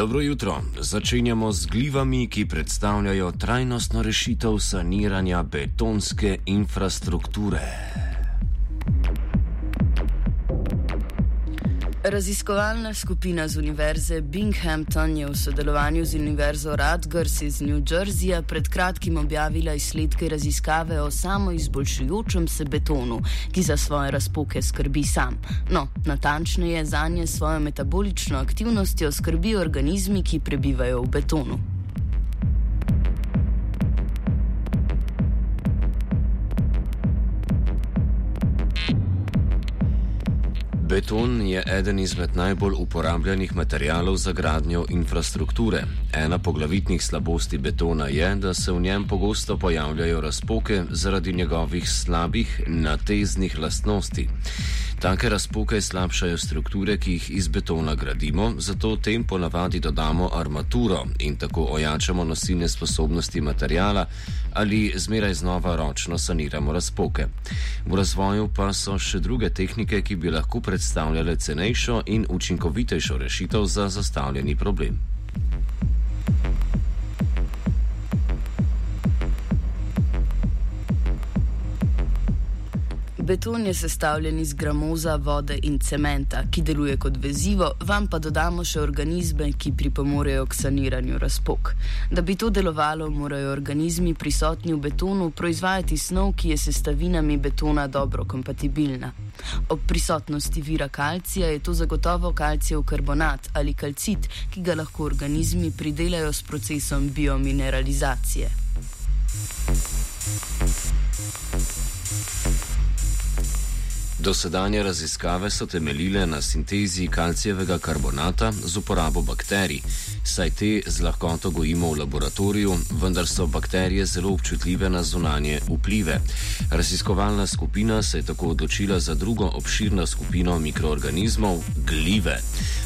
Dobro jutro. Začenjamo z glivami, ki predstavljajo trajnostno rešitev saniranja betonske infrastrukture. Raziskovalna skupina z Univerze Binghamton je v sodelovanju z Univerzo Rutgers iz New Jerseyja pred kratkim objavila izsledke raziskave o samoizboljšujočem se betonu, ki za svoje razpoke skrbi sam. No, natančneje za nje svojo metabolično aktivnostjo skrbi organizmi, ki prebivajo v betonu. Beton je eden izmed najbolj uporabljenih materijalov za gradnjo infrastrukture. Ena poglavitnih slabosti betona je, da se v njem pogosto pojavljajo razpoke zaradi njegovih slabih nateznih lastnosti. Take razpoke slabšajo strukture, ki jih iz betona gradimo, zato tem ponavadi dodamo armaturo in tako ojačamo nosilne sposobnosti materijala ali zmeraj znova ročno saniramo razpoke. V razvoju pa so še druge tehnike, ki bi lahko predstavljale cenejšo in učinkovitejšo rešitev za zastavljeni problem. Beton je sestavljen iz gramoza, vode in cementa, ki deluje kot vezivo, vam pa dodamo še organizme, ki pripomorejo k saniranju razpok. Da bi to delovalo, morajo organizmi prisotni v betonu proizvajati snov, ki je sestavinami betona dobro kompatibilna. Ob prisotnosti vira kalcija je to zagotovo kalcijev karbonat ali kalcit, ki ga lahko organizmi pridelajo s procesom biomineralizacije. Dosedanje raziskave so temeljile na sintezi kalcijevega karbonata z uporabo bakterij, saj te z lahkoto gojimo v laboratoriju, vendar so bakterije zelo občutljive na zunanje vplive. Raziskovalna skupina se je tako odločila za drugo obširno skupino mikroorganizmov - glive.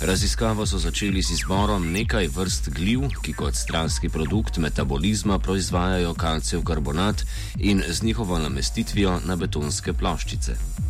Raziskavo so začeli z izborom nekaj vrst gliv, ki kot stranski produkt metabolizma proizvajajo kalcijev karbonat in z njihovo namestitvijo na betonske ploščice.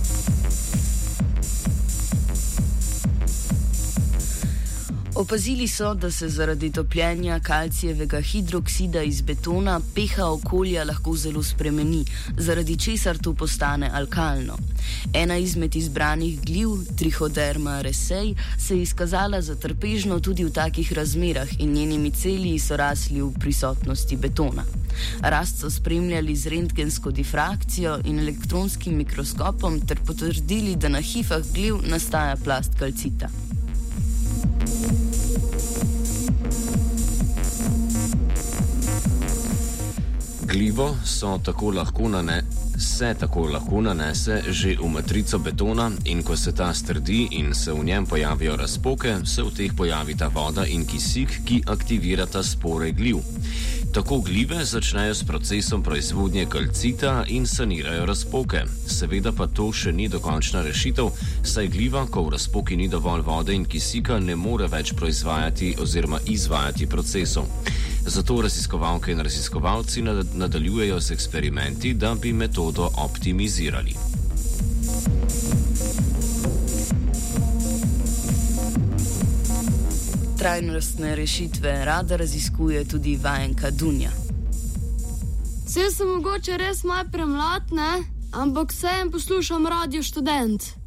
Opazili so, da se zaradi topljenja kalcijevega hidroksida iz betona pH okolja lahko zelo spremeni, zaradi česar to postane alkalno. Ena izmed izbranih gliv, Trichoderma resej, se je izkazala za trpežno tudi v takih razmerah in njenimi celiji so rasli v prisotnosti betona. Rast so spremljali z rentgensko difrakcijo in elektronskim mikroskopom ter potrdili, da na hifah gliv nastaja plast kalcita. Glivo so tako lahko nane, se tako lahko nanese že v matrico betona in ko se ta strdi in se v njem pojavijo razpoke, se v teh pojavita voda in kisik, ki aktivirata spore gliv. Tako glive začnejo s procesom proizvodnje kalcita in sanirajo razpoke. Seveda pa to še ni dokončna rešitev, saj gliva, ko v razpoki ni dovolj vode in kisika, ne more več proizvajati oziroma izvajati procesov. Zato raziskovalke in raziskovalci nadaljujejo s eksperimenti, da bi metodo optimizirali. Trajnostne rešitve rada raziskuje tudi vajenka Dunja. Vse sem mogoče res malo premlad, ne? ampak vsem poslušam radio študent.